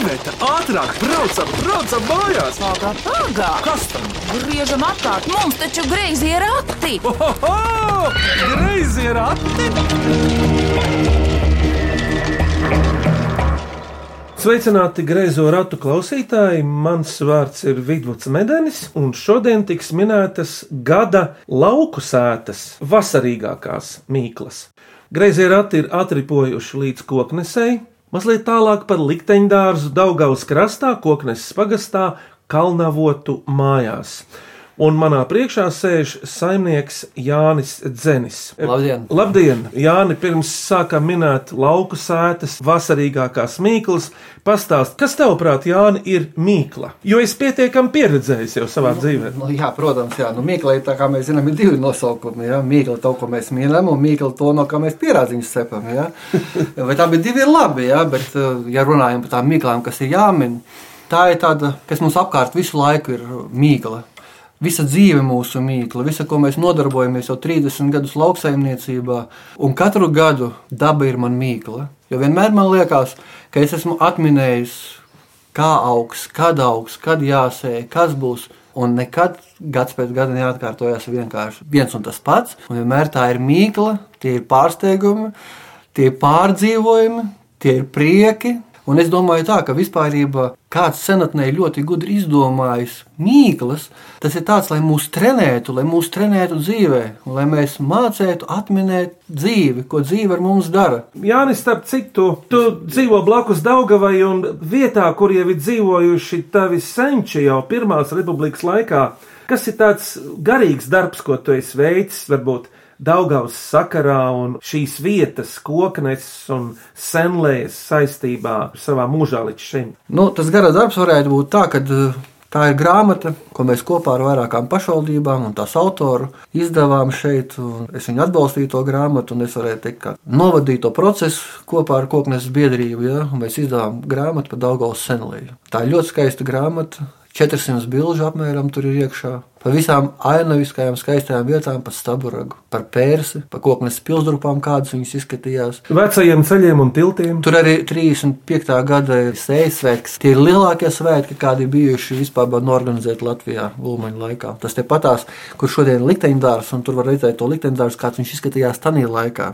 Iveta, ātrāk, braucam, braucam mājās! Pagā, pagā! Kas tam? Griežam apkārt, mums taču greizi ir rati! Ohoho! Greizi ir ati! Sveicināti greizo ratu klausītāji! Mans vārds ir Vidvuds Medenis, un šodien tiks minētas gada lauku sētas, vasarīgākās mīklas. Greizie rati ir atripojuši līdz koknesei, mazliet tālāk par likteņdārzu Daugaus krastā, kokneses pagastā, Kalnavotu mājās. Un manā priekšā sēž saimnieks Jānis Dzenis. Labdien! Labdien! Jāni, pirms sākām minēt lauku sētas, vasarīgākās mīklas, pastāst, kas tavuprāt, Jāni, ir mīkla? Jo es pietiekami pieredzējis jau savā dzīvē. Nu, jā, protams, jā. Nu, mīkla ir tā, kā mēs zinām, ir divi nosaukumi. Jā. Mīkla to, ko mēs mīlam, un mīkla to, no kā mēs pierādziņus cepam. Tā bija divi ir labi, jā, bet, uh, ja runājam par tām mīklām, kas ir jāmin, tā ir tāda, kas mums apkārt visu laiku ir mīkla. Visa dzīve mūsu mīkla, visa, ko mēs nodarbojamies jau 30 gadus lauksaimniecībā, un katru gadu daba ir man mīkla. Jo vienmēr man liekas, ka es esmu atminējis, kā augs, kad augs, kad jāsēj, kas būs. Un nekad gads pēc gada neatkārtojas vienkārši viens un tas pats. Un vienmēr tā ir mīkla, tie ir pārsteigumi, tie ir pārdzīvojumi, tie ir prieki. Un es domāju, tā, ka vispār kāds senatnē ļoti gudri izdomājis mīklas, tas ir tāds, lai mūs trenētu, lai mūs trenētu dzīvē, un lai mēs mācītu atminēt dzīvi, ko dzīve ar mums dara. Jānis, starp citu, tu dzīvo blakus Daugavai un vietā, kur jau ir dzīvojuši tavi senči jau Pirmās republikas laikā. Kas ir tāds garīgs darbs, ko tu esi veicis, varbūt? Daugavas sakarā un šīs vietas, koknes un senlēs saistībā savā mūžā līdz šim? Nu, tas gara darbs varētu būt tā, ka tā ir grāmata, ko mēs kopā ar vairākām pašvaldībām un tās autoru izdevām šeit. Es viņu atbalstīju to grāmatu, un es varēju teikt, ka novadīju to procesu kopā ar koknes biedrību. Ja, mēs izdevām grāmatu par Daugavas senlēju. Tā ir ļoti skaista grāmata. 400 bilžu apmēram tur ir iekšā. Par visām ainaviskajām, skaistajām vietām, par staburagu, par pērsi, par koknes pilsdrupām, kādas viņas izskatījās. Vecajiem ceļiem un tiltiem. Tur arī 35. gada sēnes svētki. Tie ir lielākie svētki, kādi bijuši vispār norganizēti Latvijā Ulmaņa laikā. Tas te patās, kur šodien ir likteņdārs, un tur var redzēt to likteņdārs, kāds viņš izskatījās tanī laikā.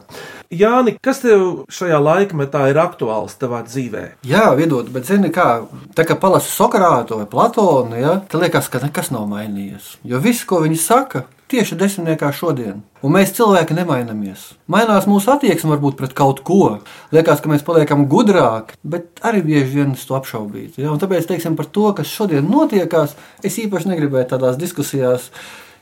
Jāni, kas tev šajā laikmetā ir aktuāls tavā dzīvē? Jā, viedot, bet zini kā, tā kā palasi Sokrātu vai Platonu, ja, tad liekas, ka nekas nav mainījies. Jo viss, ko viņi saka, tieši desmitniekā šodien. Un mēs cilvēki nemainamies. Mainās mūsu attieksme varbūt pret kaut ko. Liekas, ka mēs paliekam gudrāki, bet arī bieži vien to apšaubīt. Ja? Un tāpēc, teiksim, par to, kas šodien notiekās, es īpaši negribēju tādās diskusijās.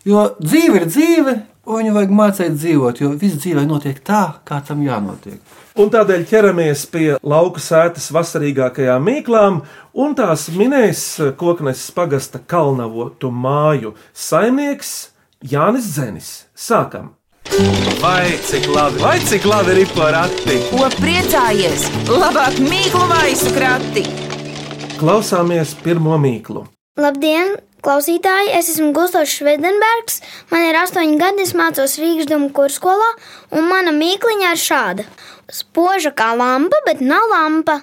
Jo dzīve ir dzīve, un viņu vajag mācīt dzīvot, jo viss dzīvē notiek tā, kā tam jānotiek. Un tādēļ ķeramies pie lauka sētas vasarīgākajām mīklām, un tās minēs koknes pagasta kalnavotu māju saimnieks Jānis Zenis. Sākam! Vai cik labi, vai cik labi ir porakti? Ko priecājies? Labāk mīklu maisu krati! Klausāmies pirmo mīklu. Labdien, klausītāji! Es esmu Gustavs Švedenbergs. Man ir astoņi gadi, es mācos Rīgas domu kurskolā, un mana mīkliņa ir šāda. Spoža kā lampa, bet nav lampa.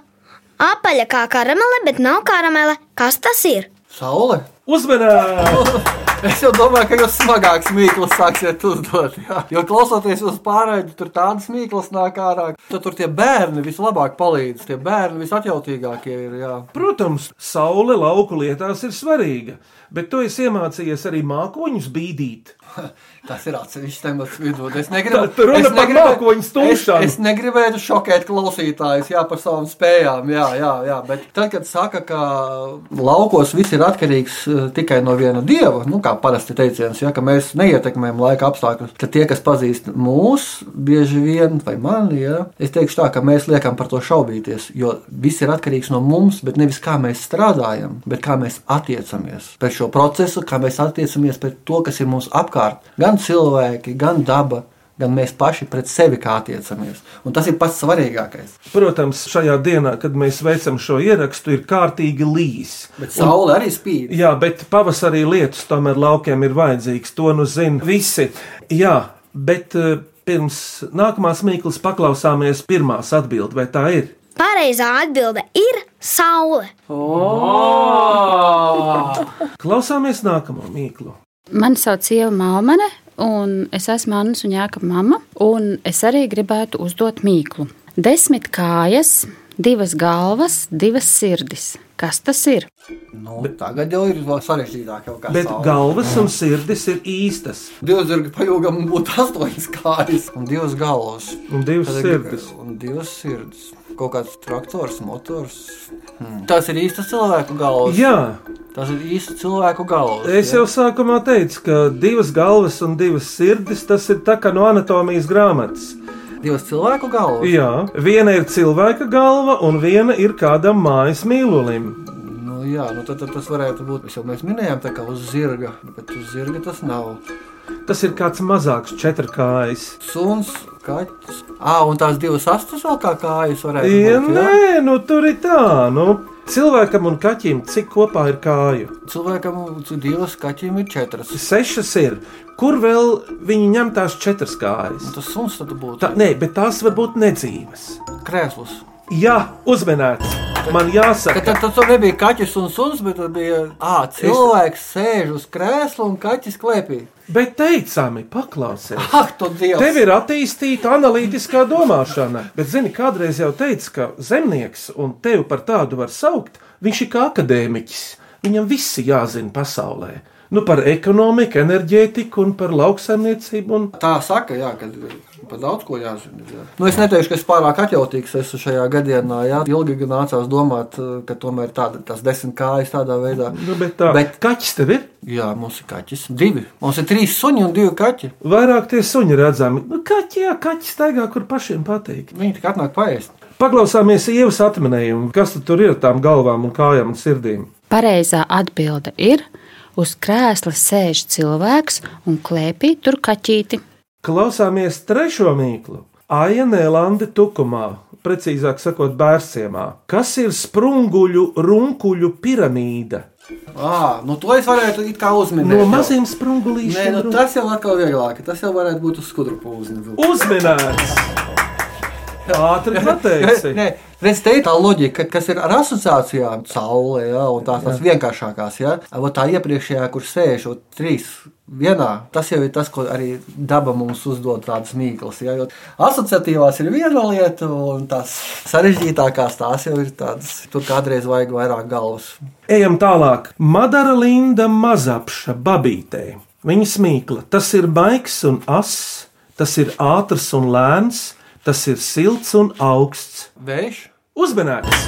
Apaļa kā karamele, bet nav karamele. Kas tas ir? Saule! Uzmanīgi! Es jau domāju, ka jūs smagāks mīklas sāksiet uzdot. Jā. Jo klausoties uz pārēdi, tur tādas mīklas nāk ārā. Tad tur tie bērni vislabāk palīdz. Tie bērni visatjautīgākie ir. Jā. Protams, saule lauku lietās ir svarīga, bet tu esi iemācījies arī mākoņus bīdīt. Tas ir atsevišķs temats vidū. Es negribu, mākoņu stūšanu. Es, negribētu šokēt klausītājus jā, par savām spējām. Jā, jā, jā. Bet tad, kad saka, ka laukos viss ir atkarīgs eh, tikai no viena dieva, nu, kā parasti teiciens, ja, ka mēs neietekmējam laika apstākļus, tad tie, kas pazīst mūs, bieži vien, vai mani, ja, es teikšu tā, ka mēs liekam par to šaubīties, jo viss ir atkarīgs no mums, bet nevis kā mēs strādājam, bet kā mēs attiecamies pret šo procesu, kā mēs attiecamies pret to, kas ir mums apkārt. Gan cilvēki, gan daba, gan mēs paši pret sevi kā attiecamies. Un tas ir pats svarīgākais. Protams, šajā dienā, kad mēs veicam šo ierakstu, ir kārtīgi līs. Bet saule arī spīd. Jā, bet pavasarī lietus tomēr laukiem ir vajadzīgs. To nu zina visi. Jā, bet eh, pirms nākamās mīklas paklausāmies pirmās atbildes, vai tā ir? Pareizā atbilde ir Saule. Klausāmies nākamo mīklu. Mani sauc Ieva Malmane, un es esmu Annas un Jāka mama. Un es arī gribētu uzdot mīklu. Desmit kājas, divas galvas, divas sirdis. Kas tas ir? Nu, tagad jau ir vēl sarežģītāk. Jau kā Bet saule. galvas un sirdis ir īstas, Divas zirga pajūgam būtu astoņas kājas un divas galvas. un divas Tad ir- sirdis. Un divas sirdis. Kaut kāds traktors, motors. Hmm. Tas ir īstas cilvēku galvas. Jā, Tas ir īsts cilvēku galvas. es jau sākumā teicu, ka divas galvas un divas sirdis tas ir tā kā no anatomijas grāmatas. Divas cilvēku galvas. Jā, viena ir cilvēka galva, un viena ir kādam mājas mīlulim. Nu, jā, nu tad, tad tas varētu būt. Jau mēs minējām, tā kā uz zirga, bet uz zirga tas nav. Tas ir kāds mazāks četrkājs. Suns, kaķis. Ah, un tās divas astes vēl kā kājas varētu Ja, būt. jā? nē, nu tur ir tā. Nu, cilvēkam un kaķim cik kopā ir kāju? Cilvēkam cik divas, kaķim ir četras. Sešas ir. Kur vēl viņi ņem tās četras kājas? Tas suns tad būtu Tā, nē, bet tās var būt nedzīves. krēsls. Jā, uzmanīts. Man jāsaka, tad tur nebija kaķis un suns, bet tur bija ah, cilvēks sēž uz krēsla un kaķis klēpī. Bet teicami, paklausies. Ak, tu dievs! Tev ir attīstīta analītiskā domāšana, bet, zini, kādreiz jau teica, ka zemnieks, un tevi par tādu var saukt, viņš ir kā akadēmiķis. Viņam viss jāzina pasaulē. Nu, par ekonomiku, enerģētiku un par lauksaimniecību. Un... Tā saka, jā, ka par daudz ko jāzina. Jā. Nu, es neteikšu, ka es pārāk atjautīgs esmu šajā gadienā. Jā. Ilgi gan nācās domāt, ka tomēr tāda, tās desmit kājas tādā veidā. Nu, bet tā, bet... Kaķis tev ir? Jā, mums ir kaķis. Divi. Mums ir trīs suņi un divi kaķi. Vairāk tie suņi redzami. Nu, kaķi, jā, kaķis staigā, kur pašiem patīk. Viņi tikai atnāk paēst. Paklausāmies ievas atminējumu, kas tad tur ir ar tām galvām un kājām un sirdīm. Pareizā atbilde ir: uz krēsla sēž cilvēks un klēpī tur kaķīti. Klausāmies trešo mīklu. Aija Nēlande tukumā, precīzāk sakot, bērciemā. Kas ir sprunguļu runkuļu piramīda? Ah, nu to es varētu it kā uzminēt. No maziem Nē, sprunguļiem. nu, tas jau atkal vieglāk. Tas jau varētu būt uz skudru pūzni. Uzminēts! Ātri pateici! Nē, redz, te ir tā loģika, kas ir ar asociācijām. Saulē, ja, un tās, tās vienkāršākās. Ja. Ot tā iepriekšējā, kur sēž ot trīs vienā, tas jau ir tas, ko arī daba mums uzdod tādas mīklas. Ja, asociatīvās ir viena lieta, un tās sarežģītākās tās jau ir tādas, tur kādreiz vajag vairāk galvas. Ejam tālāk. Madara Linda Mazapša babītē. Viņas mīkla. Tas ir baigs un ass, tas ir ātrs un lēns, tas ir silts un augsts. Vējš? Uzmanīgs!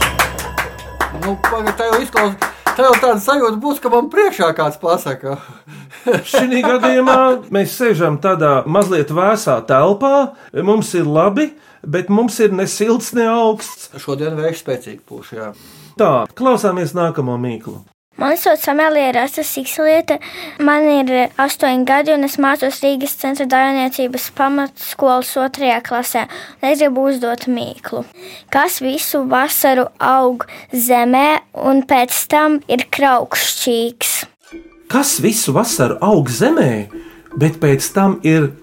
Nu, pagaid, tā jau izklausās. Tā jau tāda sajūta būs, ka man priekšā kāds pasaka. Šī gadījumā mēs sēžam tādā mazliet vēsā telpā, mums ir labi, bet mums ir ne silts, ne augsts. Šodien vējš spēcīgi pūš, jā. Tā, klausāmies nākamo mīklu. Mani sauc Amelija Rasta Sikslieta. Man ir astoņi gadi, un es mācos Rīgas centra dārniecības pamatskolas otrajā klasē. Un es gribu uzdot mīklu. Kas visu vasaru aug zemē, un pēc tam ir kraukšķīgs? Kas visu vasaru aug zemē, bet pēc tam ir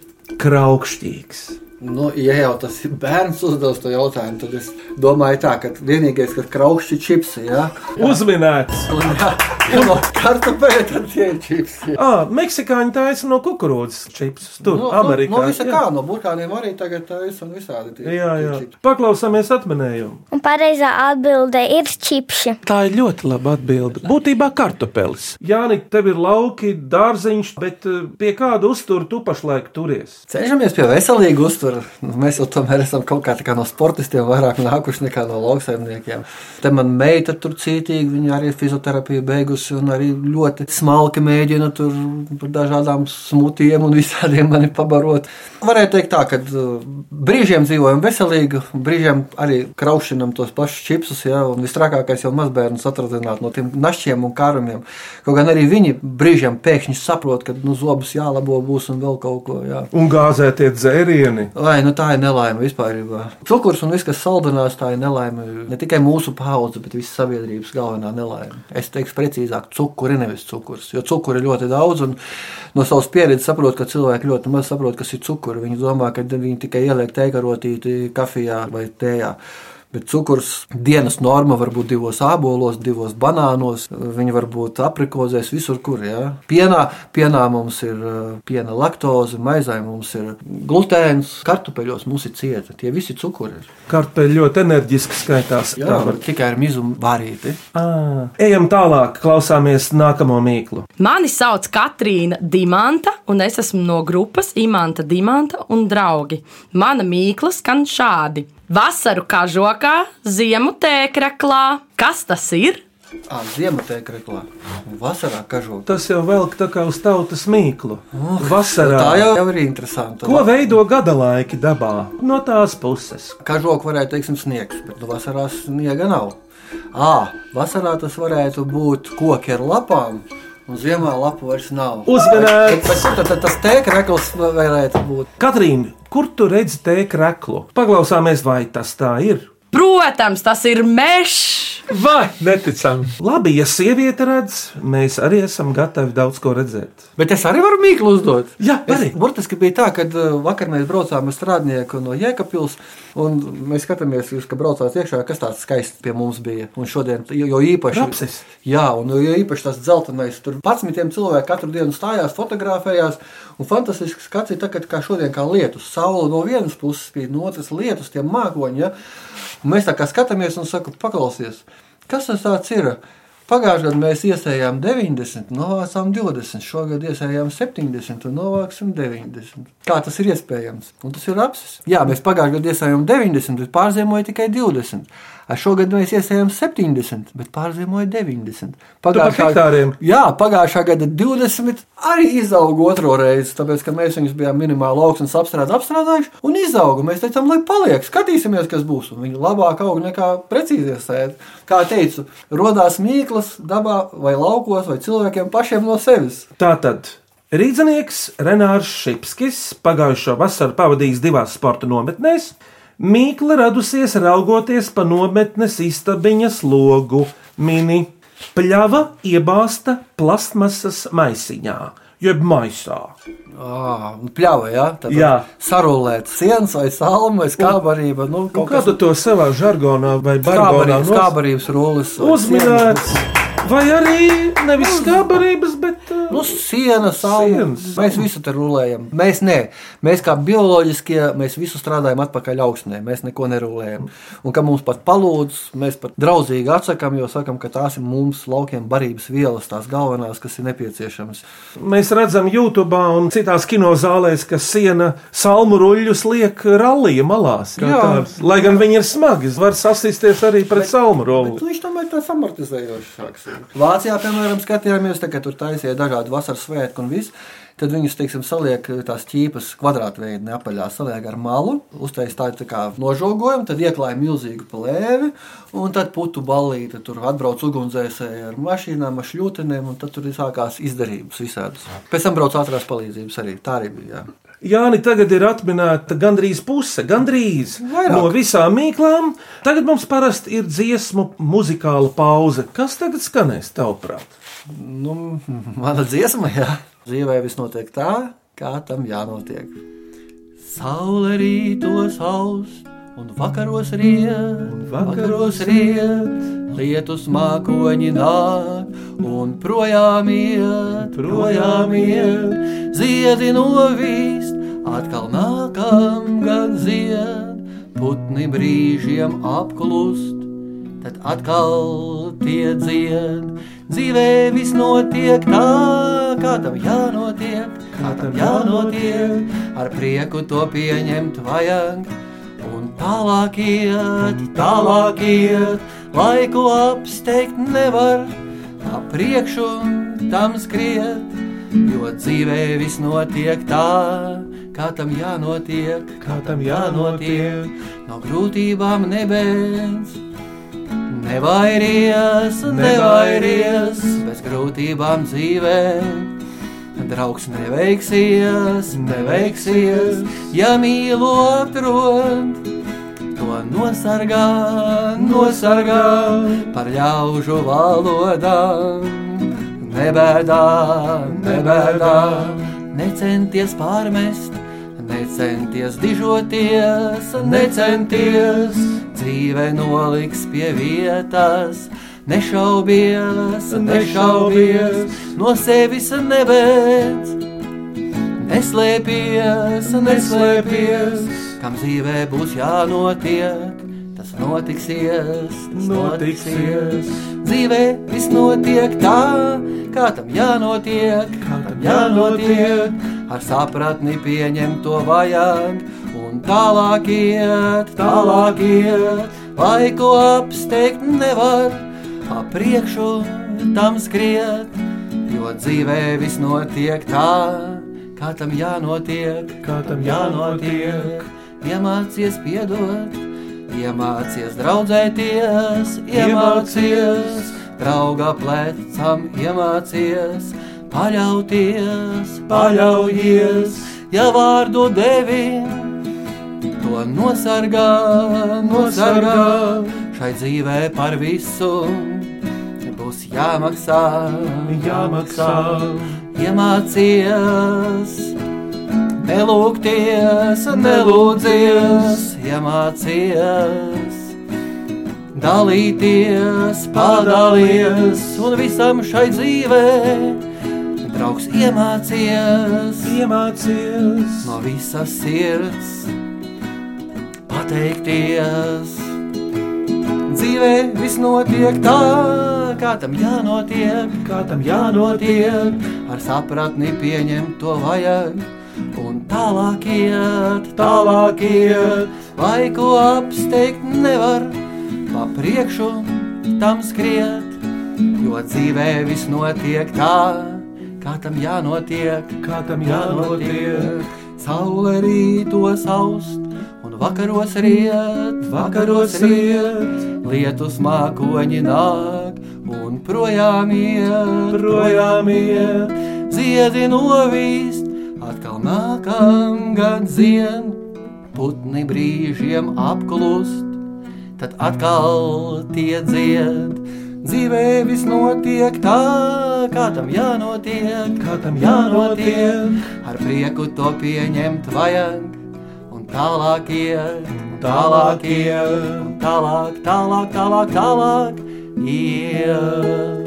kraukšķīgs? Nu, ja jau tas ir bērns uzdevis to jautājumu, tad es domāju, tā, ka vienīgais, kas kraukšķi čipsi, jā, Uzminēts! un, jā, un no kartupeļa tad tie ir čipsi. Ah, Meksikāņi taisa no kukurūzas čipsus. Tur, Nu, Amerikā. No, no visa jā. kā, no burkāniem arī tagad tā ir un visādi tie. Jā, tie jā. čipsi. Paklausāmies atminējumu. Un pareizā atbilde ir čipši. Tā ir ļoti laba atbilde. Būtībā kartupelis. Jā, tev ir lauki, dārziņš, bet eh, pie kāda uztura tu pašlaik turies? Cenšamies pie veselīga uztvera. Nu, Mēs jau tomēr esam kaut kā, kā no sportistiem vairāk nākuši nekā no lauksaimniekiem. Te man meita tur cītīgi, viņa arī fizioterapiju beigusi un arī ļoti smalki mēģina tur par dažādām smutiem un visādiem mani pabarot. Varētu teikt tā, ka uh, brīžiem dzīvojam veselīgi, brīžiem arī kraušinam tos pašus čipsus, ja, un visstrakākais jau mazbērnus atrazināt no tiem našķiem un kārumiem. Kaut gan arī viņi brīžiem pēkšņi saprot, ka nu, zobus jālabo būs un vēl kaut ko. Jā. Un gāzētie dzērieni. Vai nu tā ir nelaime vispār? Cukurs un viss, kas saldinās, tā ir nelaime. Ne tikai mūsu paudze, bet visas sabiedrības galvenā nelaime. Es teiktu, precīzāk, cukuri nevis cukurs. Jo cukuru ir ļoti daudz, un no savas pieredzes saprotu, ka cilvēki ļoti maz saprot, kas ir cukurs. Viņi domā, ka viņi tikai ieliek teigarotīti kafijā vai tējā. Bet cukurs dienas norma var būt divos ābolos, divos banānos, viņi var būt aprikozēs, visur, kur. Ja? Pienā, pienā mums ir uh, piena laktoze, maizē mums ir glutēns, kartupeļos mums ir cieta. Tie visi cukuri ir. Kartupeļi ļoti enerģiski skaitās. Jā, var tikai ar mizumu vārīti. À, ejam tālāk, klausāmies nākamo mīklu. Mani sauc Katrīna Dimanta, un es esmu no grupas Imanta Dimanta un draugi. Mana mīkla skan šādi. Vasaru kažokā, ziemu tēkraklā. Kas tas ir? À, Ziemā tēkraklā, vasarā kažokā. Tas jau velk tā kā uz tautas mīklu. Vasarā. Tā jau, jau ir interesanti. Ko veido gada laiki dabā? No tās puses. Kažoka varētu teikt, sniegs, bet vasarā sniega nav. À, vasarā tas varētu būt koki ar lapām. Un ziemā lapu vairs nav. Bet, bet, tad tas tēkrakls varētu būt. Katrīna, kur tu redzi tēkraklu? Paklausāmies, vai tas tā ir? Protams, tas ir mežs! Vai neticami? Labi, ja sieviete redz, mēs arī esam gatavi daudz ko redzēt. Bet es arī varu mīklu uzdot. Jā, arī. Burtiski bija tā, ka uh, vakar mēs braucām ar strādnieku no Jēkabpils, un mēs skatāmies, jūs, ka braucāt iekšā, kas tāds skaists pie mums bija. Un šodien, jo īpaši, Rapsis. jā, un jo īpaši tas dzeltenais, tur patsmitiem cilvēki katru dienu stājās, fotografējās, un fantastisks skats ir tagad, kā šodien, kā lietus. Saula no vienas puses spīd, no otras lietus, tie mākoņi, ja? Un mēs tā kā skatāmies un saku, paklausies, kas tas tāds ir? Pagājušajā gadā mēs iesējām 90, novācām 20, šogad iesējām 70 un novāksim 90. Kā tas ir iespējams? Un tas ir apsis. Jā, mēs pagājušajā gadā iesējām 90, bet pārziemoja tikai 20. Ar šogad mēs iesējām 70, bet pārziemoja 90. par hektāriem. Jā, pagājušā gada 20 arī izauga otro reizi, tāpēc ka mēs viņus bijām minimāli augsts apstrādā, apstrādājuši un izauga. Mēs teicām, lai paliek, skatīsimies, kas būs. Viņi labāk aug nekā precīzi sēž. Kā teicu, rodās mīklas dabā vai laukos vai cilvēkiem pašiem no sevis. Tātad. Rīdzinieks Renārs Šipskis pagājušo vasaru pavadījis divās sporta nometnēs. Mīkla radusies raugoties pa nometnes istabiņas logu, mini pļava iebāzta plastmasas maisiņā, jeb maisā. Ah, pļāva, ja? Tad Jā. sarulēt sienas vai salmu vai skābarība. Nu, Un kā tu to savā žargonā vai bargonā skābarības, skābarības rullis. vai uzminēts? Vai arī nevis skābarības, bet uh, Nu, siena, saule. Sienas, Mēs visu tur rulējam. Mēs ne. Mēs kā bioloģiskie, mēs visu strādājam atpakaļ augstnē. Mēs neko nerulējam. Un kā mums pat palūdz, mēs pat draudzīgi atsakām, jo sakam, ka tās ir mums laukiem barības vielas, tās galvenās, kas ir nepieciešamas. mēs redzam YouTube un citās kinozālēs, ka siena salmu ruļļus liek rallija malās. Jā. tāds. Lai gan viņi ir smagi, var sasisties arī pret salmu Bet rulli. nu, viņš tomēr tāds amortizējošs. Vācijā, piemēram, skatījāmies, tā, tur taisīja dažādi vasaras svētki un viss. Tad viņus, teiksim, saliek tās ķīpas kvadrātveidi, neapaļā saliek ar malu, uztais tādu tā kā nožogojumu, tad ieklāja milzīgu plēvi, un tad putu ballīti, tur atbrauc ugunsdzēsēji ar mašīnām, ar šļūtenēm, un tad tur sākās izdarības visādas. Pēc tam brauc ātrās palīdzības arī, tā arī bija. Jā. Jāni, tagad ir atminēta gandrīz puse, gandrīz Vairāk. no visām mīklām. Tagad mums parasti ir dziesmu muzikāla pauze. Kas tagad skanēs, tavuprāt? Nu, mana dziesma, jā. Dzīvē viss notiek tā, kā tam jānotiek. Saule rītos aust, un vakaros riet, vakaros riet, lietus mākoņi nāk, un projām iet, projām iet, ziedi novīst, atkal nākam gan zied, putni brīžiem apklust tad atkal tie dzied. Dzīvē viss notiek tā, kā tam jānotiek, kā tam jānotiek. Ar prieku to pieņemt vajag. Un tālāk iet, tālāk iet, laiku apsteigt nevar, tā priekšu tam skriet. Jo dzīvē viss notiek tā, kā tam jānotiek, Kā tam jānotiek? no grūtībām nebēdz. Nevairies, nevairies, bez grūtībām dzīvē. Draugs neveiksies, neveiksies, ja mīlu atrod. To nosargā, nosargā par ļaužu valodām. Nebēdā, nebēdā, necenties pārmest, Necenties dižoties, necenties, dzīve noliks pie vietas. Nešaubies, nešaubies, no sevis nebeidz. Neslēpies, neslēpies, kam dzīvē būs jānotiek. Tas notiksies, tas notiksies. Dzīvē viss notiek tā, kā tam jānotiek, kā tam jānotiek. Ar sapratni pieņemt to vajag, un tālāk iet, tālāk iet. Laiku apsteigt nevar, pa priekšu tam skriet, jo dzīvē viss notiek tā, kā tam jānotiek, kā tam jānotiek. Iemācies piedot, iemācies draudzēties, iemācies drauga plecam, iemācies paļauties, paļaujies, ja vārdu devi. To nosargā, nosargā, šai dzīvē par visu būs jāmaksā, jāmaksā. Iemācies, nelūgties, nelūdzies, iemācies, dalīties, padalies un visam šai dzīvē. Draugs iemācies, Iemācies, no visas sirds pateikties. Dzīvē viss notiek tā, kā tam jānotiek, kā tam jānotiek. Ar sapratni pieņemt to vajag, un tālāk iet, tālāk iet. Laiku apsteigt nevar, pa priekšu tam skriet, jo dzīvē viss notiek tā, kā tam jānotiek, kā tam jānotiek. Saule rītos aust, un vakaros riet, vakaros riet. Lietus mākoņi nāk, un projām iet, projām iet. Ziedi novīst, atkal nākam gan zien, putni brīžiem apklust, tad atkal tie dzied. Dzīvē viss notiek tā, kā tam jānotiek, kā tam jānotiek. Ar prieku to pieņemt vajag, un tālāk iet, un tālāk iet, un tālāk, tālāk, tālāk, tālāk iet.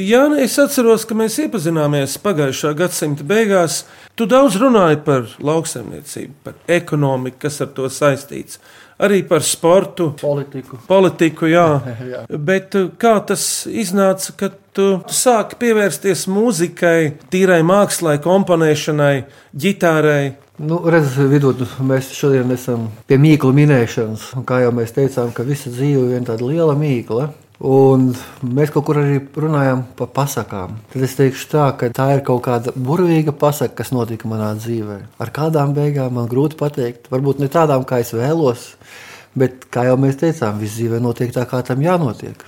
Jā, nē, es atceros, ka mēs iepazināmies pagājušā gadsimta beigās. Tu daudz runāji par lauksaimniecību, par ekonomiku, kas ar to saistīts, arī par sportu, Politiku. politiku. Jā. Jā. Bet uh, kā tas iznāca, kad tu sāki pievērsties mūzikai, tīrai mākslai, komponēšanai, ģitārai? Nu, redziet, vidū mēs šodien esam pie mīklu minēšanas. Un kā jau mēs teicām, ka visa dzīve ir viena tāda liela mīkla. Un mēs kaut kur arī runājam par pasakām. Tad es teikšu, tā, ka tā ir kaut kāda burvīga pasaka, kas notika manā dzīvē. Ar kādām beigām man grūti pateikt. Varbūt ne tādām, kā es vēlos, bet kā jau mēs teicām, viss dzīvē notiek tā, kā tam jānotiek.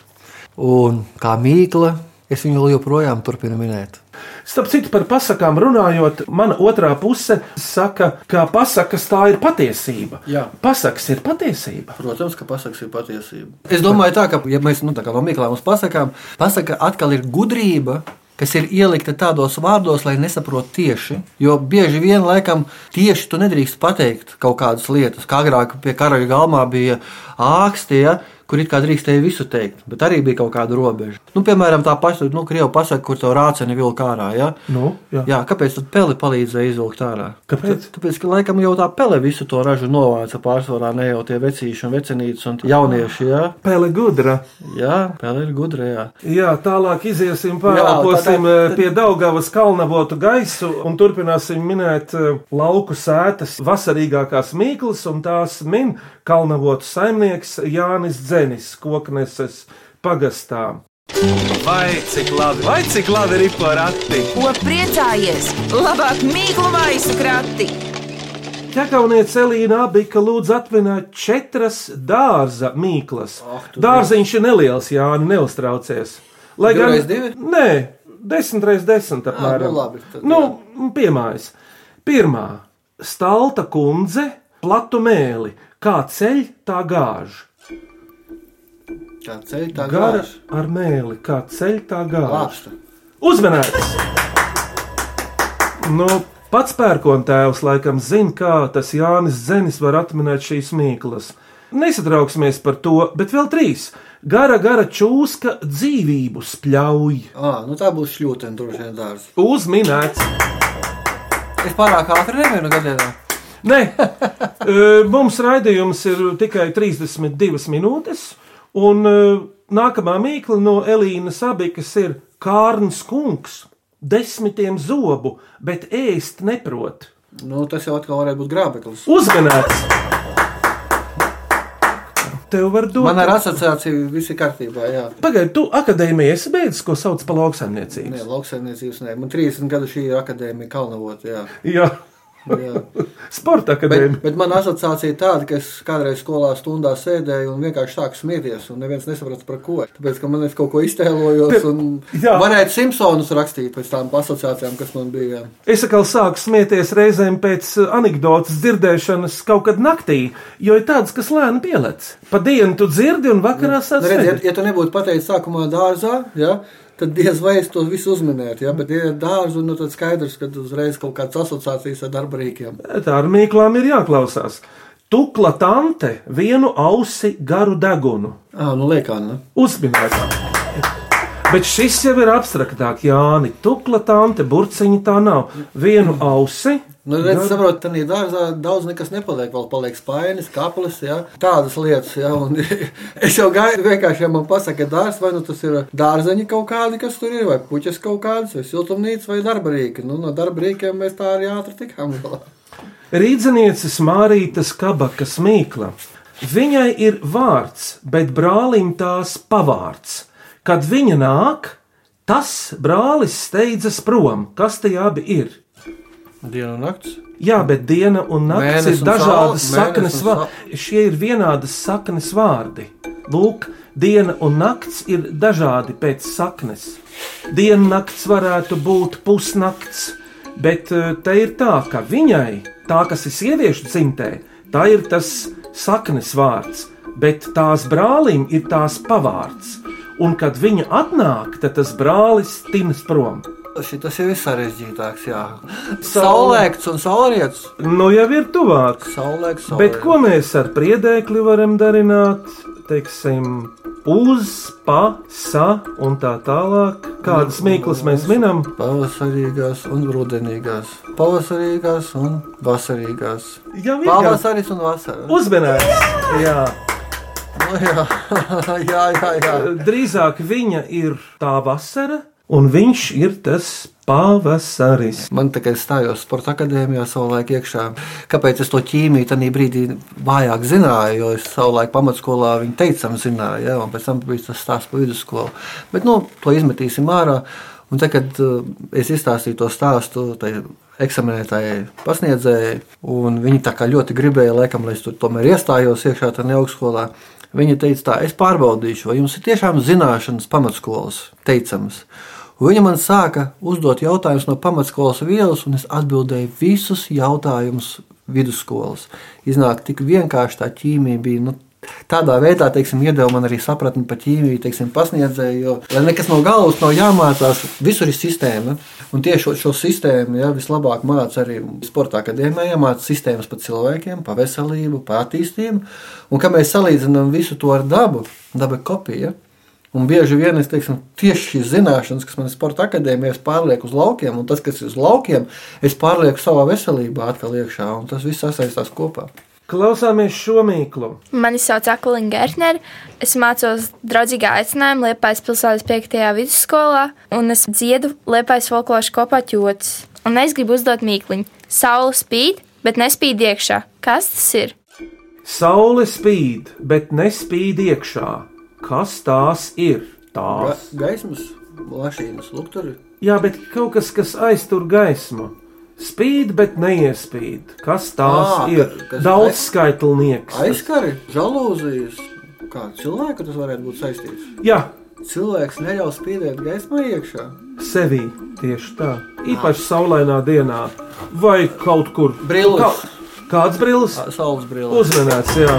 Un kā mīkla, es viņu joprojām turpinu minēt. Starp citu, par pasakām runājot, mana otrā puse saka, ka pasakas tā ir patiesība. Jā. Pasakas ir patiesība. Protams, ka pasakas ir patiesība. Es domāju, tā, ka, ja mēs nu, tā kā no mīklām uz pasakām, pasaka atkal ir gudrība. Kas ir ielikta tādos vārdos, lai nesaprotu tieši. Jo bieži vien, laikam, tieši tu nedrīkst pateikt kaut kādas lietas. Kā agrāk pie karaļa galmā bija āksti, ja, kur it kā drīkstēja visu teikt, bet arī bija kaut kāda robeža. Nu, piemēram, tā paša, nu, krievu pasaka, kur to rāceni vilka ārā. Ja? Nu, jā. Jā, kāpēc tad peli palīdzēja izvilkt ārā? Kāpēc? Tā- Tāpēc, ka laikam jau tā pele visu to ražu novāca pārsvarā, ne jau tie vecīši un vecinītes un jaunieši. Jā, Pēle gudra. jā pele ir gudra. Jā. Jā, tālāk iziesim pāri pie Daugavas kalnavotu gaisu un turpināsim minēt eh, lauku sētas vasarīgākās mīklas, un tās min kalnavotu saimnieks Jānis Dzenis, kokneses pagastā. Vai cik labi, vai cik labi ir porakti? Ko priecājies? Labāk mīklu maisu krati! Ķekaunieca Elīna Abika lūdz atvinēt četras dārza mīklas. tu Dārziņš ir neliels, Jāni, neuztraucies. Lai reiz divi? Nē, desmit reizes desmit apmēram. nu labi, tad nu, piemājas. Pirmā - stalta kundze, platu mēli, kā ceļ, tā gāž. Tā ceļ tā Gara gāž. ar mēli, kā ceļ, tā gāž. Lāpsta. Uzmanīts! Nu, pats pērkontēvs laikam zina, kā tas Jānis Zenis var atminēt šīs mīklas. Nesatrauksimies par to, bet vēl trīs. Gara, gara čūska dzīvību spļauj. À, nu tā būs šļūtene, droši vien dārza. Uzminēts! Es pārāk ātri nevienu gadienā. Nē, e, mums raidījums ir tikai 32 minūtes, un e, nākamā mīkla no Elīnas Abikas ir Kārns kungs. Desmitiem zobu, bet ēst neprot. Nu, tas jau atkal varētu būt grābeklis. Uzmanīts! Tev var dot. Man ar asociāciju viss ir kārtībā. Jā. Pagaidiet, tu akadēmijā esi beidzis, ko sauc par lauksaimniecību. Nē, lauksaimniecības nē. Man 30 gadu šī ir akadēmija Kalnavot. Jā, Jā. sporta Bet, akadēmija. bet man asociācija tāda, ka es kādreiz skolā stundā sēdēju un vienkārši sāku smieties, un neviens nesaprata par ko. Tāpēc, ka man es kaut ko iztēlojos, Te- un jā. varētu Simpsonus rakstīt pēc tām asociācijām, kas man bija. Es atkal sāku smieties reizēm pēc uh, anekdotas dzirdēšanas kaut kad naktī, jo ir tāds, kas lēni pielec. Pa dienu tu dzirdi un vakarā Nu, redz, ja, sasniedz. ja tu nebūtu pateicis sākumā dārzā, ja, tad diez vai es to visu uzminētu. Ja, bet, ja ir dārza, nu, tad skaidrs, ka uzreiz kaut kādas asociācijas ar darba rīkiem. Tā ar mīklām ir jāklausās. Tukla tante vienu ausi garu degunu. Ah, nu, liekā, ne? Uzminēts. Bet šis jau ir abstraktāk, Jāni. Tukla tante, burciņa tā nav. Vienu ausi. Nu, redz, saprot, tā ir dārzā daudz nekas nepaliek. Vēl paliek spainis, kaplis, ja, tādas lietas. Ja, un, es jau gaidu, vienkārši, ja man pasaka, dārzs, vai nu tas ir dārzeņi kaut kādi, kas tur ir, vai puķis kaut kāds, vai siltumnīca, vai darba rīka. Nu, no darba rīkiem mēs tā arī ātri tikām galā. Rīdzenieces Mārītas kabakas mīkla. Viņai ir vārds, bet brālim tās pavārds. Kad viņa nāk, tas brālis steidzas prom. Kas tie abi ir? Diena un naktis. Jā, bet diena un naktis Mēnesis ir un dažādas saule, saknes vārdi. Šie ir vienādas saknes vārdi. Lūk, diena un naktis ir dažādi pēc saknes. Diena naktis varētu būt pusnakts, bet eh, te ir tā, ka viņai, tā kas ir sieviešu dzimtē, tā ir tas saknes vārds, bet tās brālim ir tās pavārds. Un kad viņa atnāk, tad tas brālis tinas prom. Tas jau ir sarežģītāks. Jā, saulēkts un saulrietis. Nu jau ir tuvāk. Saulēkts, Bet ko mēs ar priedēkli varam darināt? Teiksim, uz, pa, sa un tā tālāk. Kādas mīklas mēs minam? Pavasarīgās un rudenīgās, pavasarīgās un vasarīgās. Jā, Pavasaris un vasara. Uzmanīgs! Jā, Nu, jā, jā, jā, jā. drīzāk viņa ir tā vasara, un viņš ir tas pavasaris. Man tikai stājos sporta akadēmijā savulaik iekšā. Kāpēc es to ķīmiju tajā brīdī vājāk zināju? Jo es savulaik pamatskolā viņu teicam, zināju, ja, un pēc tam bija tas stāsts par vidusskolu. Bet nu, to izmetīsim ārā. Un tad, kad uh, es izstāstīju to stāstu, eksaminētājai pasniedzēji, un viņi tā kā ļoti gribēja, laikam, lai es tur tomēr iestājos iekšā tajā augstskolā. Viņa teica, tā, es pārbaudīšu, vai jums ir tiešām zināšanas pamatskolas teicamas. Un Viņa man sāka uzdot jautājumus no pamatskolas vielas, un es atbildēju visus jautājumus vidusskolas. Iznāk tik vienkārši tā ķīmija bija. Nu, Tādā veidā, teiksim, iedeva man arī sapratni par ķīmiju, teiksim, pasniedzēju, jo, lai nekas no galvas nav jāmācās, visur ir sistēma. Un tieši šo, šo sistēmu ja, vislabāk mācā arī sporta akadēmijā, mācā sistēmas par cilvēkiem, par veselību, par attīstību. Un kā mēs salīdzinām visu to ar dabu, daba kopija. Un bieži vien es teiksim, tieši šīs zināšanas, kas man ir sporta akadēmijā, es pārlieku uz laukiem, un tas, kas ir uz laukiem, es pārlieku savā veselībā atkal iekšā, un tas viss sasaistās kopā. Klausāmies šo mīklu. Mani sauc Akulina Gertner. Es mācos draudzīgā aicinājumā Liepājas pilsētas 5. vidusskolā, un es dziedu Liepājas folklošu kopā ķotis. Un es gribu uzdot mīkliņu. Saula spīd, bet nespīd iekšā. Kas tas ir? Saule spīd, bet nespīd iekšā. Kas tās ir? Ga Tās. gaismas, mašīnas, lūk, tur ir. Jā, bet kaut kas, kas aiztur gaismu. Spīd, bet neiespīd. Kas tās Ā, ir? ka- kas Daudz aiz- skaitlnieks. Aizskari, žalūzijas. Kā cilvēku tas varētu būt saistīts? Jā, Cilvēks neļauj spīdēt gaismā iekšā. sevī tieši tā. Īpaši saulainā dienā vai kaut kur. Brilles. Kā, kāds brilles? Ā, Saules brīvs. Uzmanīts, jā.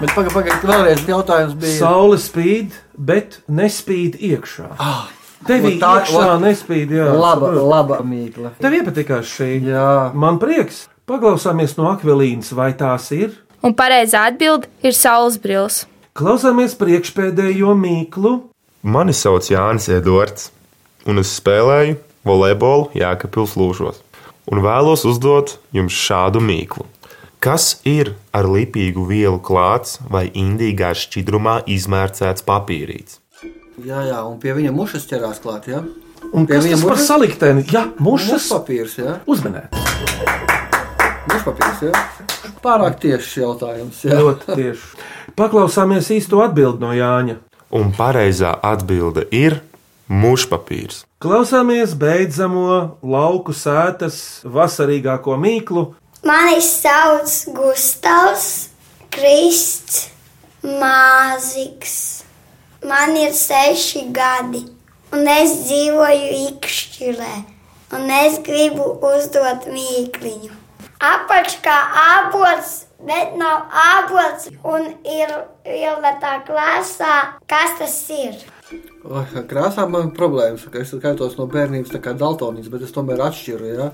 Bet pagaidi, pagaidi, vēlreiz jautājums bija. Saule spīd, bet nespīd iekšā. Ah, Tev Un tā- ot, nespīd, jā. Laba, laba mīkla. Tev iepatikās šī. Jā. Man prieks. Paklausāmies no akvelīnas, vai tās ir? Un pareizā atbilde ir saules brilles. Klausāmies priekšpēdējo mīklu. Mani sauc Jānis Edvards, un es spēlēju volejbolu Jēkabpils lūžos. Un vēlos uzdot jums šādu mīklu. Kas ir ar lipīgu vielu klāts vai indīgā šķidrumā izmērcēts papīrīts? Jā, jā, un pie viņa mušas ķerās klāt, jā. Un Pie viņa tas par mušas? salikteni? Jā, mušas papīrs, jā. uzmanēt. Mušpapīrs, jā. Pārāk tiešs jautājums, jā. Ļoti tieši. Paklausāmies īsto atbildi no Jāņa. Un pareizā atbilde ir mušpapīrs. Klausāmies beidzamo lauku sētas vasarīgāko mīklu. Mani sauc Gustavs Krists Māziks. Man ir seši gadi, un es dzīvoju Ikšķilē, un es gribu uzdot mīkliņu. Apakšā ābols, bet nav ābols, un ir violetā krāsā. Kas tas ir? Krāsā man ir problēmas, ka es skaitos no bērnības tā kā daltonīts, bet es tomēr atšķiru, jā.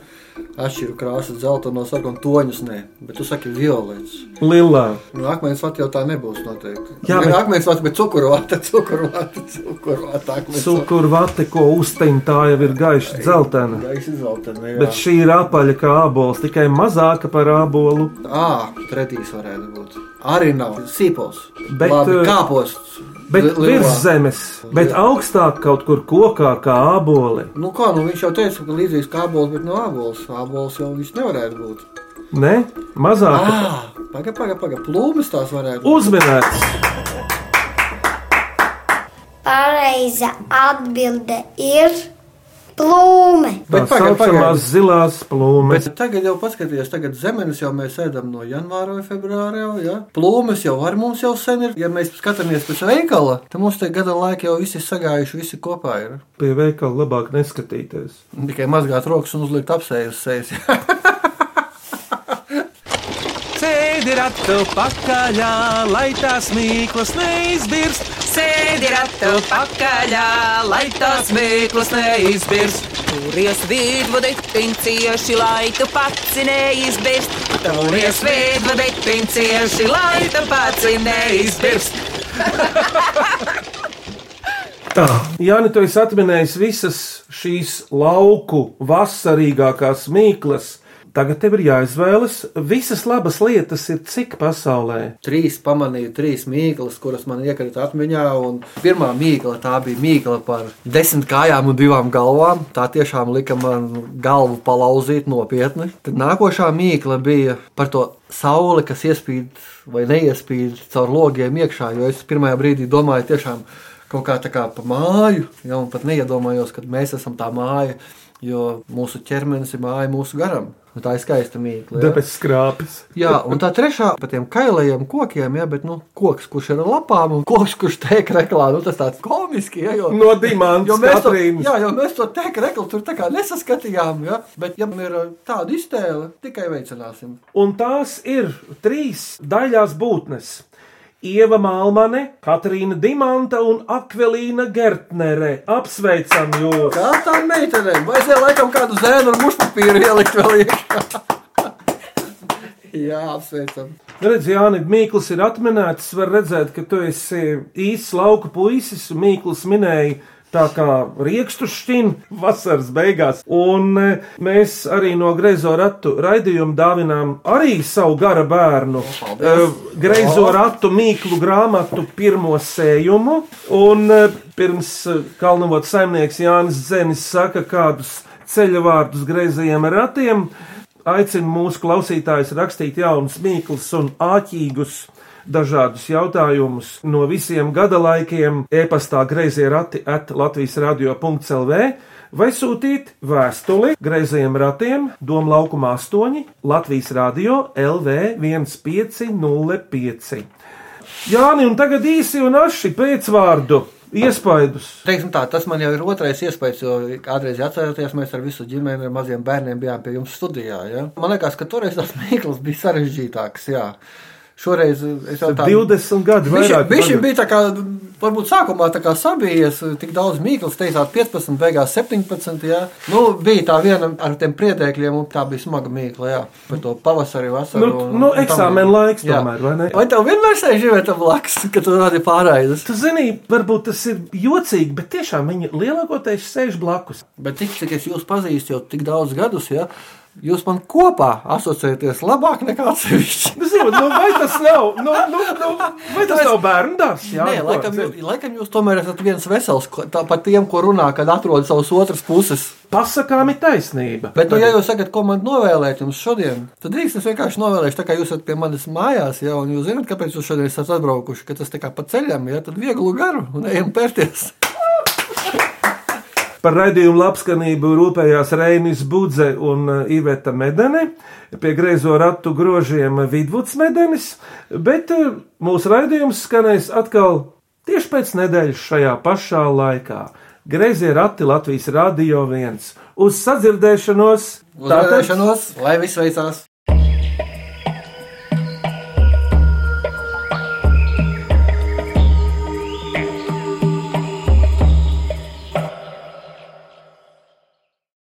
Atšķiru krāsas zeltainos sarkanu toņus, nē. Bet tu saki violets. Lilā. Nu, akmens vat jau tā nebūs noteikti. Jā, Jā, bet- akmens vat, bet cukurvāta, cukurvāta, cukurvāta. Cukurvate, ko uztiņ, tā jau ir gaiša dzeltena. Gaisa zeltaina, jā. Bet šī ir apaļa kā ābols, tikai mazāka par ābolu. Ā, tretīs varētu būt. Arī nav sīpols. Bet, Labi, eh, kāposts. Bet virs zemes, bet augstāk kaut kur kokā kā āboli. Nu kā, nu viņš jau teica, ka līdzīgs kā ābols, bet no ābols. Ābols jau viņš nevarētu būt. Ne? Mazāk. Ah, paga, paga, paga. Plūmes tās varētu būt. Uzminēts! Pareiza atbilde ir plūme. Tā Bet pagaid, saucamās pagaid. zilās plūmes. Bet tagad jau paskatieties, tagad zemenes jau mēs ēdam no janvāra vai februāra. Jau, ja? Plūmes jau var mums jau sen ir. Ja mēs skatāmies pēc veikala, tad mums te gada laika jau visi sagājuši, visi kopā ir. Pie veikala labāk neskatīties. Tikai mazgāt rokas un uzlikt apsējas sejas. Sēdi ratu pakaļā, lai tās mīklas neizbirst. Sēdi ratu pakaļā, lai tās mīklas neizbirst. Turies vidvadi, pincieši, lai tu pats neizbirst. Turies vidvadi, pincieši, lai tu pats neizbirst. Tā, Jāni, tu esi atminējis visas šīs lauku vasarīgākās mīklas. Tagad tev ir jāizvēlas, visas labas lietas ir cik pasaulē. trīs pamanīju, trīs mīklas, kuras man iekrita atmiņā. Pirmā mīkla tā bija mīkla par desmit kājām un divām galvām. Tā tiešām lika man galvu palauzīt nopietni. Tad nākošā mīkla bija par to sauli, kas iespīd vai neiespīd caur logiem iekšā. Jo es pirmajā brīdī domāju, tiešām kaut kā tā kā pa māju, ja, un pat neiedomājos, ka mēs esam tā māja. Jo mūsu ķermenis ir māja mūsu garam. Un tā ir skaista mīkla. Tāpēc skrāpes. Jā, un tā trešā par tiem kailajiem kokiem, jā, bet nu, koks, kurš ir ar lapām, un koks, kurš tiek reklā, nu, tas tāds komisks, ja, jo, No dimanta Katrīnas. jā, jo mēs to teku reklu tur tā kā nesaskatījām, jā, bet, ja ir uh, tāda iztēle, tikai veicināsim. Un tās ir trīs daļās būtnes. Ieva Malmane, Katrīna Dimanta un Akvelīna Gertnere. Apsveicam jūs! Kā tā meitene, vajadzēja laikam kādu zēnu ar mušpapīru ielikt vēl iekšā. jā, apsveicam. Redz, Jāni, Mīkls ir atminēts. Var redzēt, ka tu esi īsts lauka puisis. Mīkls minēja tā kā riekstu šķina vasaras beigās. Un e, mēs arī no Greizo ratu raidījuma dāvinām arī savu gara bērnu. e, Greizo ratu mīklu grāmatu pirmo sējumu. Un e, pirms e, Kalnavot saimnieks Jānis Zenis saka kādus ceļa vārdus greizajiem ratiem. Aicinu mūsu klausītājus rakstīt jaunus mīklus un āķīgus dažādus jautājumus no visiem gada laikiem, e-pastā grazījā rati at Latvijas radio.clv vai sūtīt vēstuli grazījiem ratiem Doma laukuma 8 Latvijas radio LV 1505. Jāni, un tagad īsi un aši pēcvārdu iespaidus. Teiksim tā, tas man jau ir otrais iespējas, jo kādreiz atcerieties, mēs ar visu ģimeni, ar maziem bērniem bijām pie jums studijā. Ja? Man liekas, ka toreiz tas mīkls bija sarežģītāks. Jā. Šoreiz es jau tādu 20 gadu vairāk. viņš bija tā kā varbūt sākumā tā kā sabijies, tik daudz mīklas, teicāt 15, beigās 17. Jā. Nu, bija tā viena ar tiem priedēkļiem, un tā bija smaga mīkla, jā, par to pavasari, vasaru. Nu, un- nu, un eksāmena laiks Jā. tomēr, vai ne? Vai tev vienmēr sēž živeta blakus, kad tu rādi pārraides? Tu zini, varbūt tas ir jocīgi, bet tiešām viņi lielākoties sēž blakus. Bet tik, cik es jūs pazīstu jau tik daudz gadus, ja, jūs man kopā asociēties labāk nekā atsevišķi. Nu, zini, nu, vai tas nav, nu, nu, nu, vai tas nav bērnu dārzs? Jā, Nē, nu, laikam, zini? jū- laikam jūs tomēr esat viens vesels, tāpat tiem, ko runā, kad atrod savas otras puses. Pasakām ir taisnība. Bet, nu, ja jūs sakat, ko man novēlēt jums šodien, tad drīkst es vienkārši novēlēšu, tā kā jūs esat pie manis mājās, ja, un jūs zināt, kāpēc jūs šodien esat atbraukuši, ka tas tā kā pa ceļam, ja, tad vieglu garu un ejam pērties. Par raidījumu labskanību rūpējās Reinis Budze un uh, Iveta Medene, pie greizo ratu grožiem Vidvuds Medenis, bet uh, mūsu raidījums skanēs atkal tieši pēc nedēļas šajā pašā laikā. Greizie rati Latvijas Rādio 1 uz sadzirdēšanos! Uz redzēšanos, lai viss veicās!